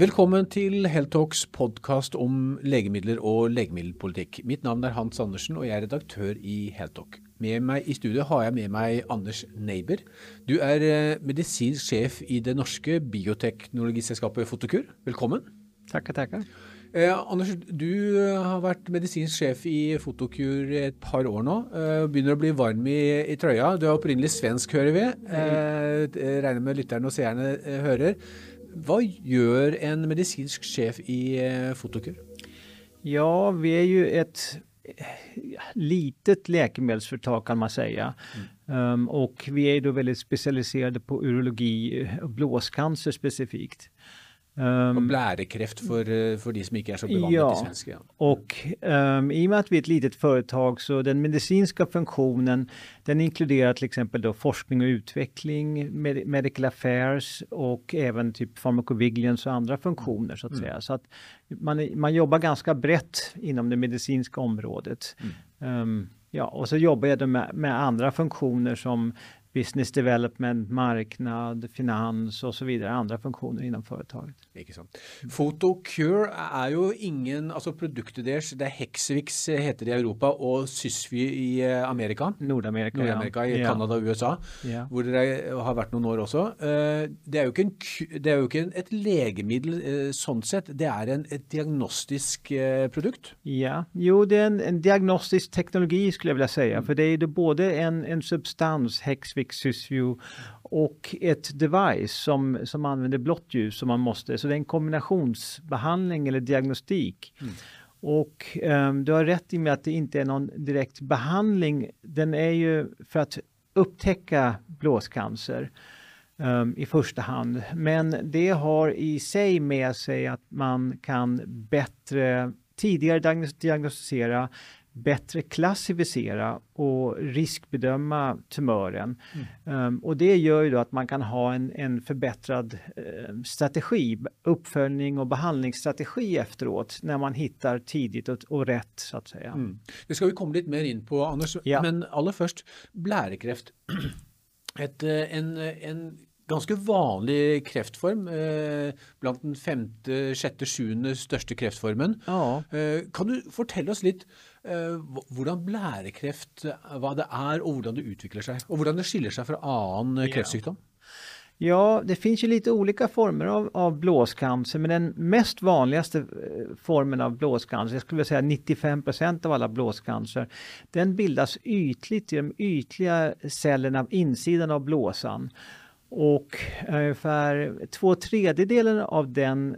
Velkommen til Heltalks podkast om legemidler og legemiddelpolitikk. Mitt navn er Hans Andersen, og jeg er redaktør i Heltalk. Med meg i studio har jeg med meg Anders Neiber. Du er eh, medisinsk sjef i det norske bioteknologiselskapet Fotokur. Velkommen. Tackar, tackar. Eh, Anders, du eh, har vært medisinsk sjef i Fotokur et par år nå. Eh, begynner å bli varm i, i trøya. Du er opprinnelig svensk, hører vi. Eh, regner med lytterne og seerne eh, hører. Vad gör en medicinsk chef i eh, Fotokur? Ja, vi är ju ett eh, litet läkemedelsföretag kan man säga. Mm. Um, och vi är då väldigt specialiserade på urologi och blåscancer specifikt. Um, och blärekräft för, eh, för de som inte är så bevandrade ja, i svenska. Och um, i och med att vi är ett litet företag så den medicinska funktionen den inkluderar till exempel då forskning och utveckling, med, medical affairs och även typ pharmacovigilance och andra funktioner så att mm. säga. Så att man, man jobbar ganska brett inom det medicinska området. Mm. Um, ja, och så jobbar jag med, med andra funktioner som business development, marknad, finans och så vidare, andra funktioner inom företaget. Ikke sant. Photocure er jo ingen, altså produktet deres, det er Hexvix heter det i Europa, og Sysvy i eh, Amerika. Nordamerika, Nordamerika ja. i Canada og USA, Ja. hvor dere har vært noen år også. Eh, Det er jo ikke, en, det er jo ikke et legemiddel eh, sånn sett, det er en, et diagnostisk eh, produkt. Ja, jo det är en, en diagnostisk teknologi skulle jag vilja säga, för det det både en, en substans, Hexvix Sysview, och ett device som, som använder blått ljus som man måste, så det är en kombinationsbehandling eller diagnostik. Och ehm, du har rätt i med att det inte är någon direkt behandling, den är ju för att upptäcka blåscancer ehm, i första hand. Men det har i sig med sig att man kan bättre tidigare diagnos- diagnostisera, bättre klassificera och riskbedöma tumören. Ehm, och det gör ju då att man kan ha en, en förbättrad eh, strategi, uppföljning och behandlingsstrategi efteråt när man hittar tidigt och, och rätt så att säga. Mm. Det skal vi komme litt mer inn på, Anders. Ja. Men aller først, blærekreft. Et, eh, en, en ganske vanlig kreftform, eh, blant den femte, sjette, sjuende største kreftformen. Ja. Eh, Kan du fortelle oss eh, hva- hvordan blærekreft, eh, hva det er og hvordan det utvikler seg? Og hvordan det skiller seg fra annen eh, Ja. kreftsykdom? Ja, det finns ju lite olika former av, av blåscancer, men den mest vanligaste eh, formen av blåscancer, jag skulle vilja säga 95% av alla blåscancer, den bildas ytligt i de ytliga cellerna av insidan av blåsan. Och ungefär två tredjedelar av den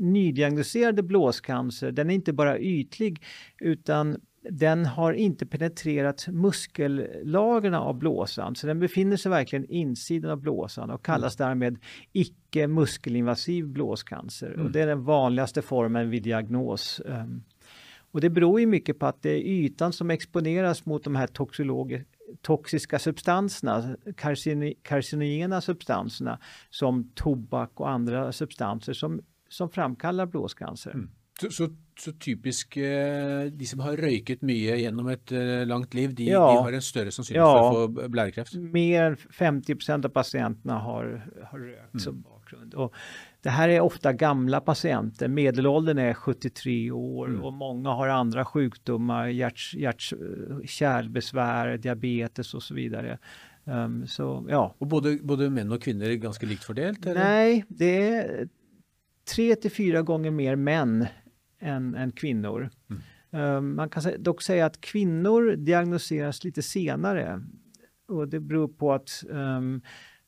nydiagnostiserade blåscancer, den är inte bara ytlig utan den har inte penetrerat muskellagren av blåsan, så den befinner sig verkligen insidan av blåsan och kallas därmed icke muskelinvasiv blåscancer. Och det är den vanligaste formen vid diagnos. Ehm, Och det beror ju mycket på att det är ytan som exponeras mot de här toxiska substanserna, carcino- carcinogena substanserna som tobak och andra substanser som, som framkallar blåscancer. Så, så, så typisk eh, de som har røyket mye gjennom et eh, langt liv, de, Ja. de har en større sannsynlighet Ja. for å få blærekreft? Mer än 50% av patienterna har, har rökt som bakgrund. Och det här är ofta gamla patienter, medelåldern är 73 år och många har andra sjukdomar, hjärt, hjärt, kärlbesvär, diabetes och så vidare. Ehm, så ja, Og både, både menn og kvinner er ganske likt fordelt? eller? nej, det är tre till fyra gånger mer män än, än kvinnor. Ehm, man kan dock säga att kvinnor diagnostiseras lite senare. Och det beror på att ehm,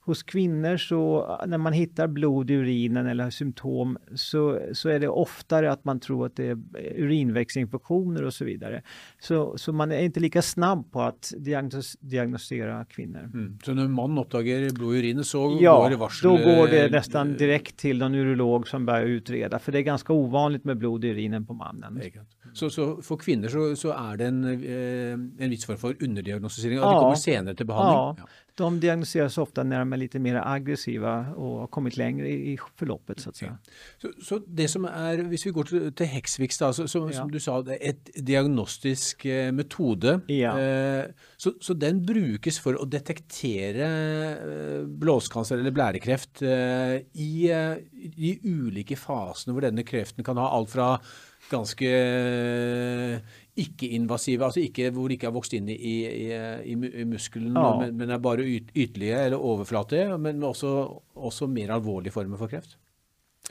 hos kvinnor så när man hittar blod i urinen eller symptom så, så är det oftare att man tror att det är urinvägsinfektioner och så vidare. Så, så man är inte lika snabb på att diagnos, diagnostisera kvinnor. Mm. Så når mannen oppdager blod i urinet, så Ja, går det varsel? då går det eh, nästan direkt till någon urolog som börjar utreda, för det är ganska ovanligt med blod i urinen på mannen. Så, så for kvinner så, så er det en, eh, en viss form for underdiagnostisering, de Ja. kommer senere til behandling? Ja, de diagnostiseras ofta när de är lite mer aggressiva och har kommit längre i förloppet så att säga. Så, så det som er, Hvis vi går til, til Hexvix, da, så, så, Ja. som du sa, det er et diagnostisk eh, metode Ja. eh, Så, så, den brukes for å detektere eh, blåskancer eller blærekreft eh, i de ulike fasene hvor denne kreften kan ha alt fra ganske ikke-invasive, altså ikke, hvor det ikke har vokst inn i, i, i, i muskelen, ja. men, men, er bare yt, ytlige eller overflatige, men også, også mer alvorlige former for kreft?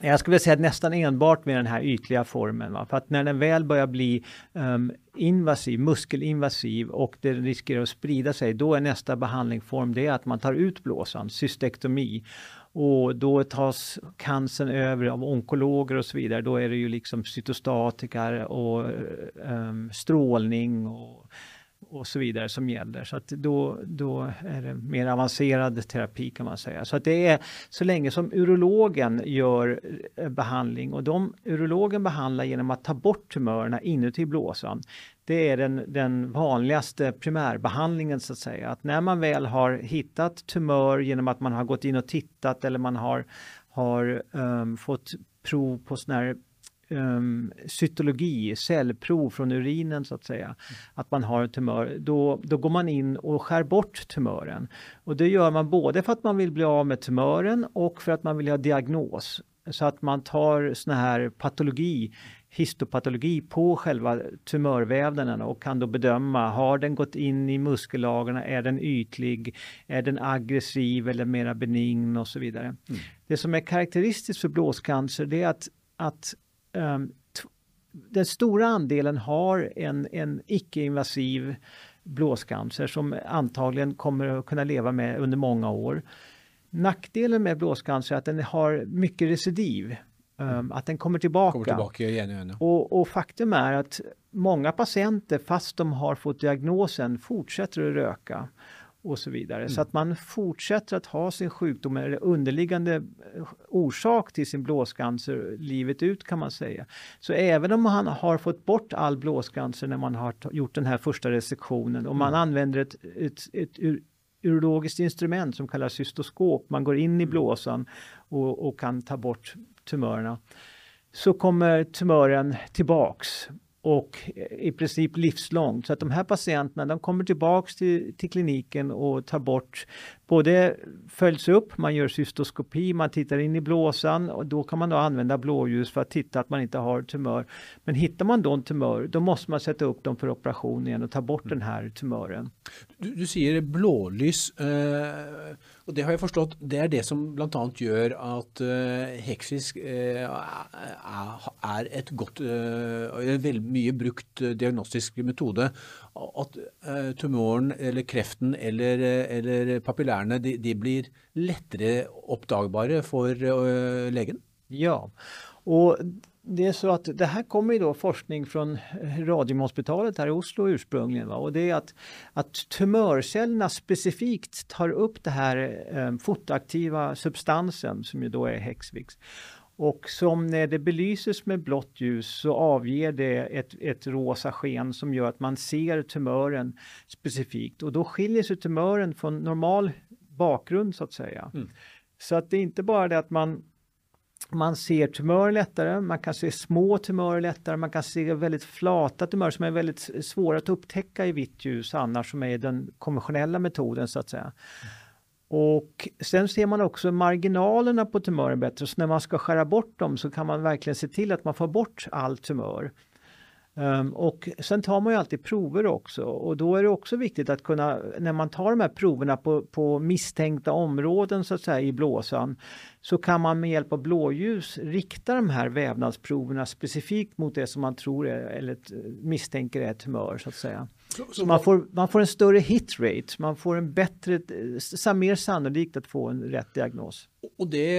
Jag skulle säga nästan enbart med den här ytliga formen. Va? För att när den väl börjar bli um, invasiv, muskelinvasiv och det riskerar att sprida sig, då är nästa behandlingsform det att man tar ut blåsan, cystektomi. Och då tas cancern över av onkologer och så vidare. Då är det ju liksom cytostatika och um, strålning och och så vidare som gäller. Så att då, då är det mer avancerad terapi kan man säga. Så att det är så länge som urologen gör eh, behandling och de urologen behandlar genom att ta bort tumörerna inuti blåsan. Det är den, den vanligaste primärbehandlingen så att säga. Att när man väl har hittat tumör genom att man har gått in och tittat eller man har, har um, fått prov på sådana här um, cytologi, cellprov från urinen så att säga, mm. att man har en tumör, då, då går man in och skär bort tumören. Och det gör man både för att man vill bli av med tumören och för att man vill ha diagnos. Så att man tar sån här patologi, histopatologi på själva tumörvävnaden och kan då bedöma, har den gått in i muskellagren, är den ytlig, är den aggressiv eller mera benign och så vidare. Mm. Det som är karaktäristiskt för blåscancer det är att, att um, den stora andelen har en, en icke-invasiv blåscancer som antagligen kommer att kunna leva med under många år. Nackdelen med blåscancer är att den har mycket recidiv. Um, att den kommer tillbaka. Kommer tillbaka igen, igen. Och, och, faktum är att många patienter, fast de har fått diagnosen, fortsätter att röka och så vidare. Mm. Så att man fortsätter att ha sin sjukdom eller underliggande eh, orsak till sin blåscancer livet ut kan man säga. Så även om man har fått bort all blåscancer när man har gjort den här första resektionen och man mm. använder ett, ett, ett, ett urologiskt instrument som kallas cystoskop, man går in i mm. blåsan och, och kan ta bort tumörerna, så kommer tumören tillbaks och i princip livslångt. Så att de här patienterna de kommer tillbaks till, till kliniken och tar bort, både följs upp, man gör cystoskopi, man tittar in i blåsan och då kan man då använda blåljus för att titta att man inte har tumör. Men hittar man då en tumör, då måste man sätta upp dem för operation igen och ta bort mm. den här tumören. Du, du säger blåljus. Eh och det har jag förstått, det är det som bland annat gör att uh, uh, är ett gott, uh, väldigt mycket brukt diagnostisk metod. Att uh, tumören eller kräften eller, eller papillärerna de, de blir lättare uppdagbara för uh, lägen. Ja, och det är så att det här kommer ju då forskning från Radiumhospitalet här i Oslo ursprungligen. Va? Och det är att, att tumörcellerna specifikt tar upp det här eh, fotoaktiva substansen som ju då är Hexvix. Och som när det belyses med blått ljus så avger det ett, ett rosa sken som gör att man ser tumören specifikt. Och då skiljer sig tumören från normal bakgrund så att säga. Mm. Så att det är inte bara det att man man ser tumörer lättare, man kan se små tumörer lättare, man kan se väldigt flata tumörer som är väldigt svåra att upptäcka i vitt ljus annars som är den konventionella metoden så att säga. Och sen ser man också marginalerna på tumören bättre, så när man ska skära bort dem så kan man verkligen se till att man får bort all tumör. Um, och sen tar man ju alltid prover också och då är det också viktigt att kunna, när man tar de här proverna på, på misstänkta områden så att säga i blåsan, så kan man med hjälp av blåljus rikta de här vävnadsproverna specifikt mot det som man tror är, eller misstänker är tumör så att säga. Så, så man, får, man får en större hit rate, man får en bättre, mer sannolikt att få en rätt diagnos. Och det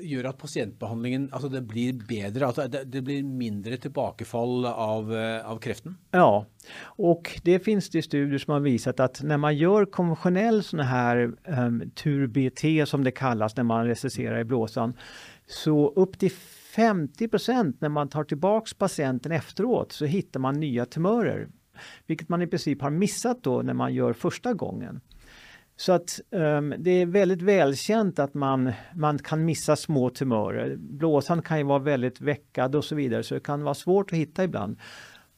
gör att patientbehandlingen, alltså det blir bättre, alltså det, det blir mindre tillbakafall av, av kräften? Ja, och det finns det studier som har visat att när man gör konventionell sån här um, tur-BT som det kallas när man recesserar i blåsan, så upp till 50% när man tar tillbaks patienten efteråt så hittar man nya tumörer vilket man i princip har missat då när man gör första gången. Så att um, det är väldigt välkänt att man, man kan missa små tumörer. Blåsan kan ju vara väldigt veckad och så vidare så det kan vara svårt att hitta ibland.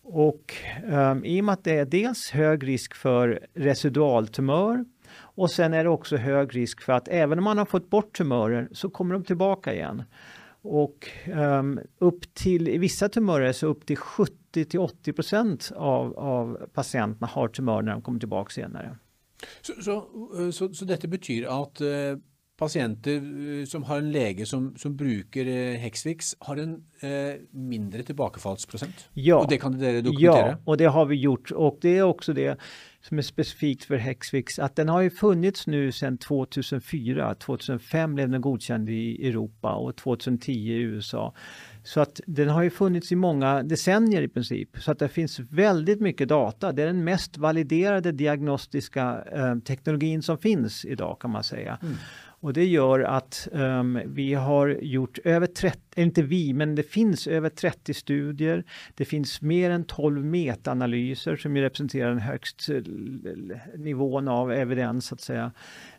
Och um, i och med att det är dels hög risk för residualtumör och sen är det också hög risk för att även om man har fått bort tumörer så kommer de tillbaka igen. Och um, upp till, i vissa tumörer så upp till 70 till 80 procent av, av patienterna har tumör när de kommer tillbaka senare. Så, så, eh, så, så detta betyder att uh patienter eh, som har en läge som, som brukar eh, Hexvix har en eh, mindre tillbakafallsprocent? Ja. Och det kan du dokumentera? Ja, och det har vi gjort och det är också det som är specifikt för Hexvix att den har ju funnits nu sedan 2004. 2005 blev den godkänd i Europa och 2010 i USA. Så att den har ju funnits i många decennier i princip. Så att det finns väldigt mycket data. Det är den mest validerade diagnostiska eh, teknologin som finns idag kan man säga. Mm. Och det gör att um, vi har gjort över 30, inte vi, men det finns över 30 studier. Det finns mer än 12 metaanalyser som ju representerar den högsta eh, nivån av evidens så att säga.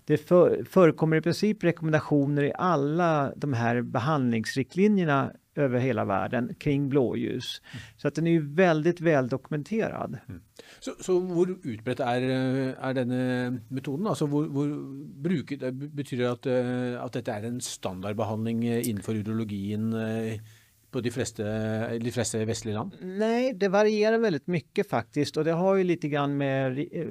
Det för, förekommer i princip rekommendationer i alla de här behandlingsriktlinjerna över hela världen kring blåljus. Mm. Så att den är ju väldigt väl dokumenterad. Mm. Så, så hur utbrett är, eh, är denna metoden? Alltså, hvor, hvor bruket, betyder det att, eh, att detta är en standardbehandling eh, inför urologin på de flesta, de flesta västliga land? Nej, det varierar väldigt mycket faktiskt och det har ju lite grann med eh,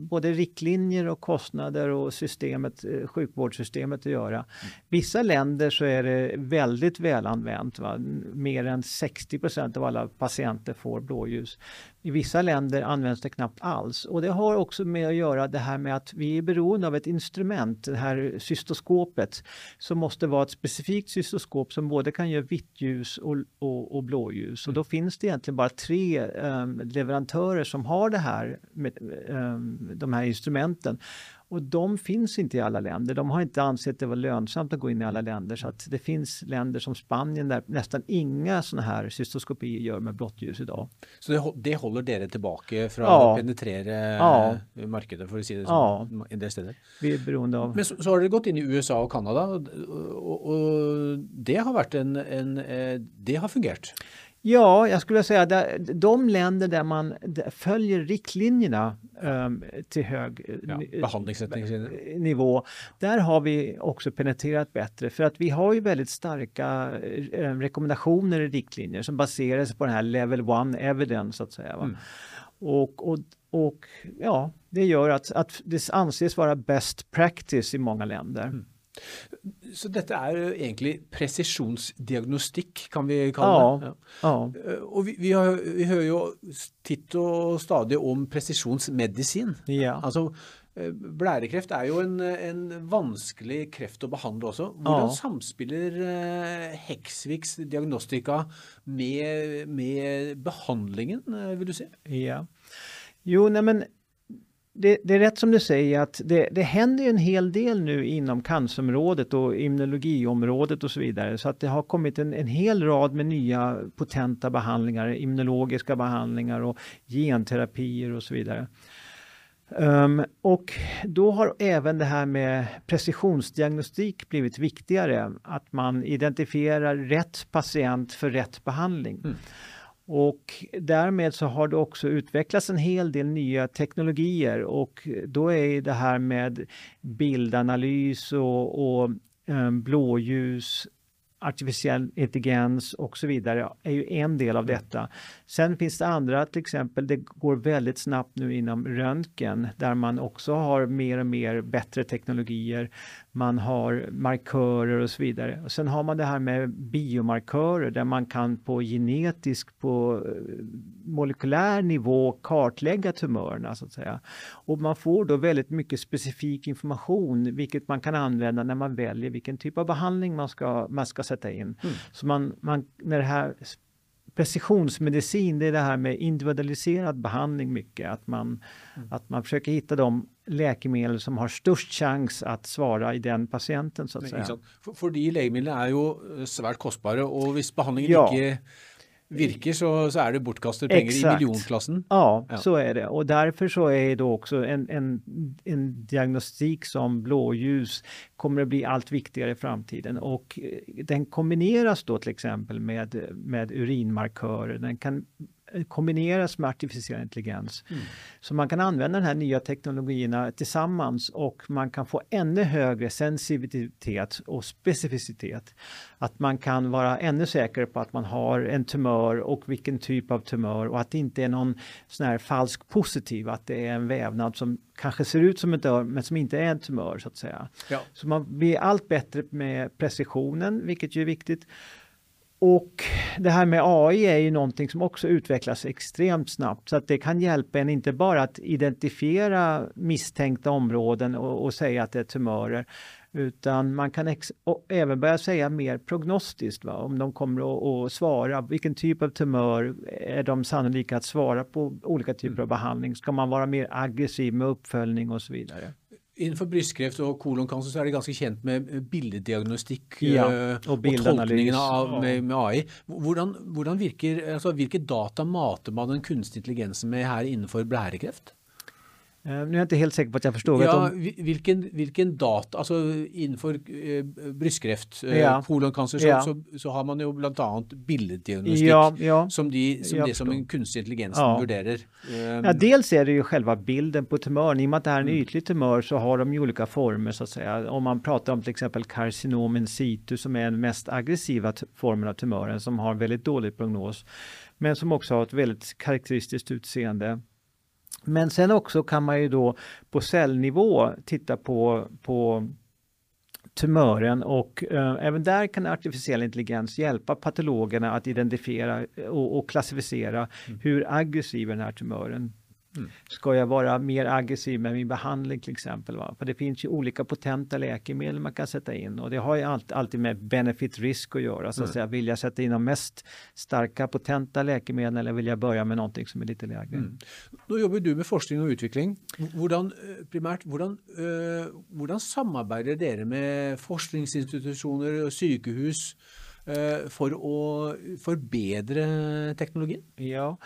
både riktlinjer och kostnader och systemet, eh, sjukvårdssystemet att göra. Mm. Vissa länder så är det väldigt välanvänt. Va? Mer än 60% av alla patienter får blåljus. I vissa länder används det knappt alls och det har också med att göra det här med att vi är beroende av ett instrument, det här cystoskopet, som måste vara ett specifikt cystoskop som både kan göra vitt ljus och, och, och blåljus. Och då mm. finns det egentligen bara tre um, leverantörer som har det här med um, de här instrumenten. Och de finns inte i alla länder. De har inte ansett det vara lönsamt att gå in i alla länder. Så att det finns länder som Spanien där nästan inga sådana här cystoskopier gör med blått ljus idag. Så det, det håller er tillbaka från ja. att penetrera ja. marknaden för att säga det ja. som en del städer? Vi är beroende av. Men så, så, har det gått in i USA och Kanada och, och, och det har varit en, en, eh, det har fungerat? Ja, jag skulle säga att de länder där man följer riktlinjerna um, till hög ja, nivå, där har vi också penetrerat bättre för att vi har ju väldigt starka uh, rekommendationer i riktlinjer som baserar sig på den här level one evidence så att säga. Mm. Och, och, och ja, det gör att, att det anses vara best practice i många länder. Mm. Så detta är egentligen precisionsdiagnostik kan vi kalla det. Ja. ja. Eh, och vi, vi, har, vi hör ju titt och stadigt om precisionsmedicin. Ja. Alltså, eh, blärekreft är ju en, en vanskelig kreft att behandla också. Hur ja. samspelar eh, Hexviks diagnostika med, med behandlingen, vill du säga? Ja. Jo, nej men det, det, är rätt som du säger att det, det händer en hel del nu inom cancerområdet och immunologiområdet och så vidare. Så att det har kommit en, en hel rad med nya potenta behandlingar, immunologiska behandlingar och genterapier och så vidare. Um, och då har även det här med precisionsdiagnostik blivit viktigare. Att man identifierar rätt patient för rätt behandling. Mm. Och därmed så har det också utvecklats en hel del nya teknologier och då är det här med bildanalys och, och um, blåljus artificiell intelligens och så vidare är ju en del av mm. detta. Sen finns det andra, till exempel det går väldigt snabbt nu inom röntgen där man också har mer och mer bättre teknologier. Man har markörer och så vidare. Och sen har man det här med biomarkörer där man kan på genetisk, på eh, molekylär nivå kartlägga tumörerna så att säga. Och man får då väldigt mycket specifik information vilket man kan använda när man väljer vilken typ av behandling man ska, man ska sätta in. Mm. Så man, man, när det här precisionsmedicin, det är det här med individualiserad behandling mycket. Att man, mm. att man försöker hitta de läkemedel som har störst chans att svara i den patienten så att säga. För, för de läkemedlen är ju eh, svärt kostbara och om behandlingen ja. inte virker så, så är det bortkastade pengar Exakt. i miljonklassen. Ja, ja, så är det. Och därför så är det också en, en, en diagnostik som blåljus kommer att bli allt viktigare i framtiden. Och eh, den kombineras då till exempel med, med urinmarkörer. Den kan kombineras med artificiell intelligens. Mm. Så man kan använda de här nya teknologierna tillsammans och man kan få ännu högre sensitivitet och specificitet. Att man kan vara ännu säkrare på att man har en tumör och vilken typ av tumör och att det inte är någon sån här falsk positiv, att det är en vävnad som kanske ser ut som en tumör men som inte är en tumör så att säga. Ja. Så man blir allt bättre med precisionen, vilket ju är viktigt. Och det här med AI är ju någonting som också utvecklas extremt snabbt så att det kan hjälpa en inte bara att identifiera misstänkta områden och, och säga att det är tumörer utan man kan även börja säga mer prognostiskt va? om de kommer att svara. Vilken typ av tumör är de sannolika att svara på olika typer av behandling? Ska man vara mer aggressiv med uppföljning och så vidare? Innenfor brystkreft og koloncancer så er det ganske kjent med billeddiagnostikk ja, eh, og, og tolkningen av, med, med, AI. Hvordan, hvordan virker, altså, hvilke data mater man den kunstige intelligensen med her innenfor blærekreft? Eh, nu är jag inte helt säker på att jag förstår. Ja, om... vilken, vilken data, alltså inför eh, bröstkreft, eh, ja. koloncancer, så, ja. så, så, har man ju bland annat bilddiagnostik ja, ja. som, de, som det som en kunstig intelligens ja. värderar. Ja, dels är det ju själva bilden på tumören. I och med att det här är en mm. ytlig tumör så har de ju olika former så att säga. Om man pratar om till exempel karcinom in situ som är den mest aggressiva formen av tumören som har väldigt dålig prognos. Men som också har ett väldigt karaktäristiskt utseende. Men sen också kan man ju då på cellnivå titta på, på tumören och eh, även där kan artificiell intelligens hjälpa patologerna att identifiera och, och klassificera mm. hur aggressiv den här tumören Mm. Ska jag vara mer aggressiv med min behandling till exempel? Va? För det finns ju olika potenta läkemedel man kan sätta in och det har ju alltid, alltid med benefit risk att göra. Så att mm. säga, vill jag sätta in de mest starka potenta läkemedlen eller vill jag börja med någonting som är lite lägre? Mm. Då jobbar du med forskning och utveckling. Hvordan, eh, primärt, hvordan, uh, hvordan samarbeider dere med forskningsinstitutioner och sjukhus uh, för att förbättra teknologin? Ja,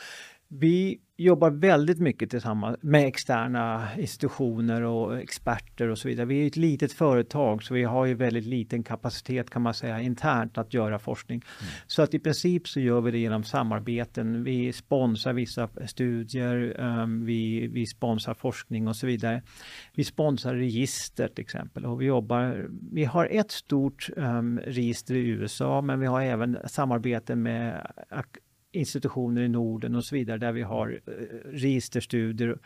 vi jobbar väldigt mycket tillsammans med externa institutioner och experter och så vidare. Vi är ett litet företag så vi har ju väldigt liten kapacitet kan man säga internt att göra forskning. Mm. Så att i princip så gör vi det genom samarbeten. Vi sponsrar vissa studier, um, vi, vi sponsrar forskning och så vidare. Vi sponsrar register till exempel och vi jobbar, vi har ett stort um, register i USA men vi har även samarbeten med institutioner i Norden och så vidare där vi har eh, registerstudier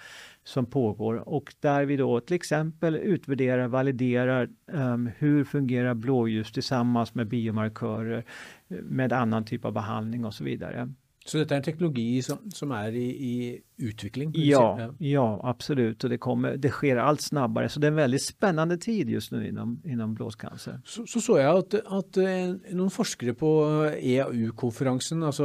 som pågår och där vi då till exempel utvärderar, validerar um, hur fungerar blåljus tillsammans med biomarkörer eh, med annan typ av behandling och så vidare. Så detta är en teknologi som, som är i, i utveckling? Ja, ja, absolut. Och det, kommer, det sker allt snabbare. Så det är en väldigt spännande tid just nu inom, inom blåscancer. Så, så såg jag att, att eh, någon forskare på EAU-konferensen alltså,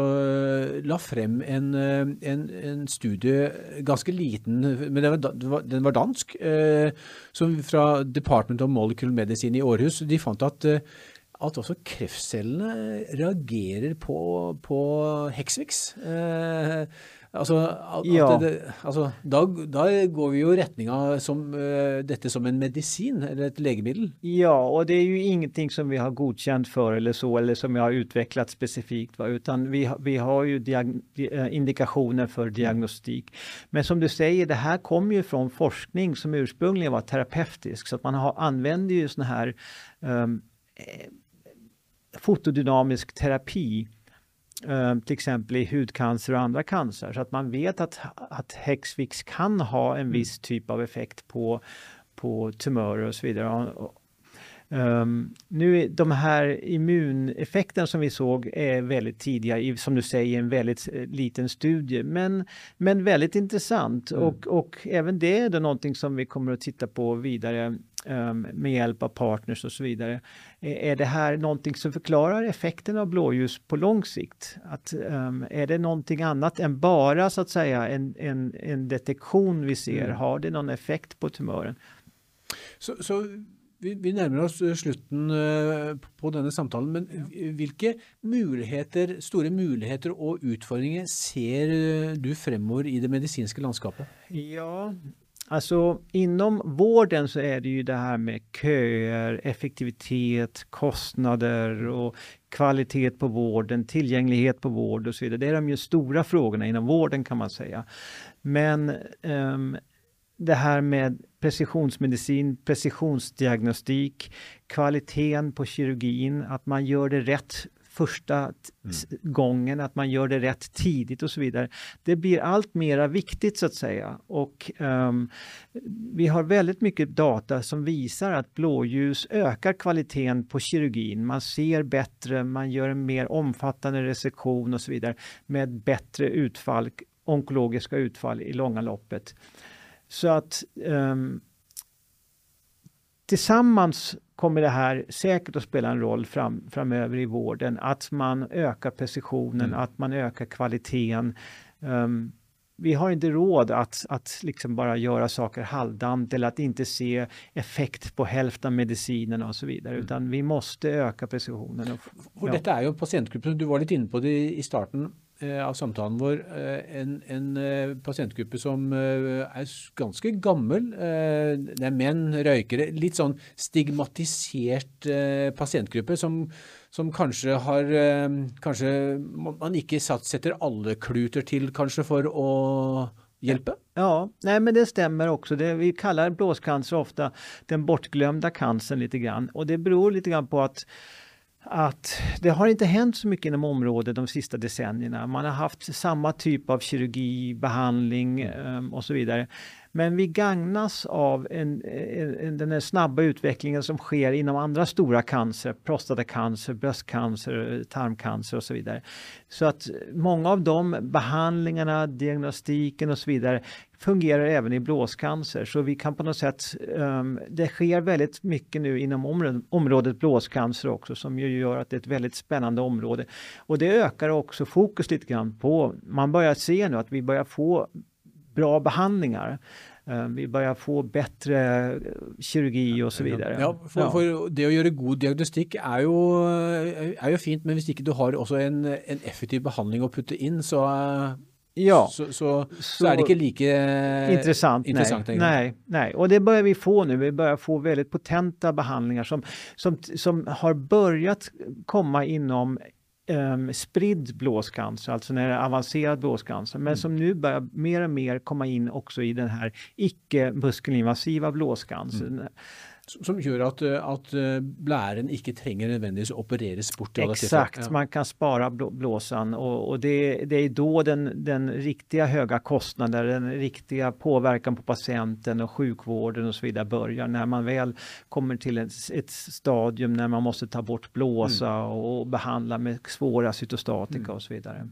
la fram en, eh, en, en studie, ganska liten, men den var, den var dansk, eh, som från Department of Molecular Medicine i Århus. De fann att at også kreftcellene reagerer på, på Hexvix. Eh, altså, at, ja. at det, altså da, da, går vi jo i retning av uh, dette som en medicin eller ett läkemedel. Ja, och det är ju ingenting som vi har godkänt för eller så, eller som vi har utvecklat specifikt, va? utan vi, vi har ju diag, eh, indikationer för diagnostik. Men som du säger, det här kommer ju från forskning som ursprungligen var terapeutisk, så man har, använder ju såna här um, fotodynamisk terapi eh, till exempel i hudcancer och andra cancer. Så att man vet att, att Hexvix kan ha en mm. viss typ av effekt på, på tumörer och så vidare. Um, nu de här immuneffekterna som vi såg är väldigt tidiga, i, som du säger, en väldigt eh, liten studie, men, men väldigt intressant mm. och, och även det är då någonting som vi kommer att titta på vidare med hjälp av partners och så vidare. Är det här någonting som förklarar effekten av blåljus på lång sikt? Att, um, är det någonting annat än bara så att säga en, en, en detektion vi ser? Mm. Har det någon effekt på tumören? Så, så vi, vi, närmar oss eh, slutten uh, på denna samtalen, men vilka möjligheter, stora möjligheter och utmaningar ser du framöver i det medicinska landskapet? Ja, Alltså inom vården så är det ju det här med köer, effektivitet, kostnader och kvalitet på vården, tillgänglighet på vård och så vidare. Det är de ju stora frågorna inom vården kan man säga. Men um, det här med precisionsmedicin, precisionsdiagnostik, kvaliteten på kirurgin, att man gör det rätt första mm. gången, att man gör det rätt tidigt och så vidare. Det blir allt mera viktigt så att säga och um, vi har väldigt mycket data som visar att blåljus ökar kvaliteten på kirurgin. Man ser bättre, man gör en mer omfattande resektion och så vidare med bättre utfall, onkologiska utfall i långa loppet. Så att um, tillsammans kommer det här säkert att spela en roll fram, framöver i vården. Att man ökar precisionen, mm. att man ökar kvaliteten. Um, vi har inte råd att, att liksom bara göra saker halvdant eller att inte se effekt på hälften av medicinen och så vidare, mm. utan vi måste öka precisionen. Och, ja. Detta är ju en patientgrupp, du var lite inne på det i starten, Eh, av samtalen vår eh, en, en eh, pasientgruppe som er ganske gammel. Det er menn, røykere. Litt sånn stigmatisert pasientgruppe som, som kanskje har Kanskje man ikke setter alle kluter til kanskje for å hjelpe? Ja, nej men det stämmer också. Det, vi kallar blåscancer ofta den bortglömda cancern lite grann och det beror lite grann på att att det har inte hänt så mycket inom området de sista decennierna. Man har haft samma typ av kirurgi, behandling ehm, och så vidare. Men vi gagnas av en, en, den här snabba utvecklingen som sker inom andra stora cancer, prostatacancer, bröstcancer, tarmcancer och så vidare. Så att många av de behandlingarna, diagnostiken och så vidare fungerar även i blåscancer. Så vi kan på något sätt, um, det sker väldigt mycket nu inom området, området blåscancer också som ju gör att det är ett väldigt spännande område. Och det ökar också fokus lite grann på, man börjar se nu att vi börjar få bra behandlingar. Eh, vi börjar få bättre eh, kirurgi och så vidare. Ja, för, ja. för det att göra god diagnostik är ju, är ju fint, men om inte du har också en, en effektiv behandling att putta in så Ja, så, så, så, är det inte lika intressant. intressant nej, nej, nej, och det börjar vi få nu. Vi börjar få väldigt potenta behandlingar som, som, som har börjat komma inom um, spridd blåscancer, alltså när det är avancerad blåscancer, men mm. som nu börjar mer och mer komma in också i den här icke muskelinvasiva blåscancern. Mm som gör att, att eh, blären inte tränger nödvändigtvis opereras bort. Exakt, ja. man kan spara blåsan och, och det, det, är då den, den riktiga höga kostnaden, den riktiga påverkan på patienten och sjukvården och så vidare börjar när man väl kommer till ett, ett stadium när man måste ta bort blåsa mm. och behandla med svåra cytostatika mm. och så vidare.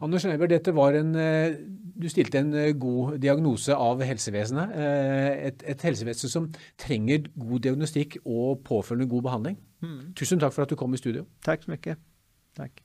Anders Neiber, detta var en, eh, du ställde en eh, god diagnos av hälsoväsendet, ett, ett hälsovesen som tränger god god diagnostik och påföljande god behandling. Mm. Tusen tack för att du kom i studio. Tack så mycket. Tack.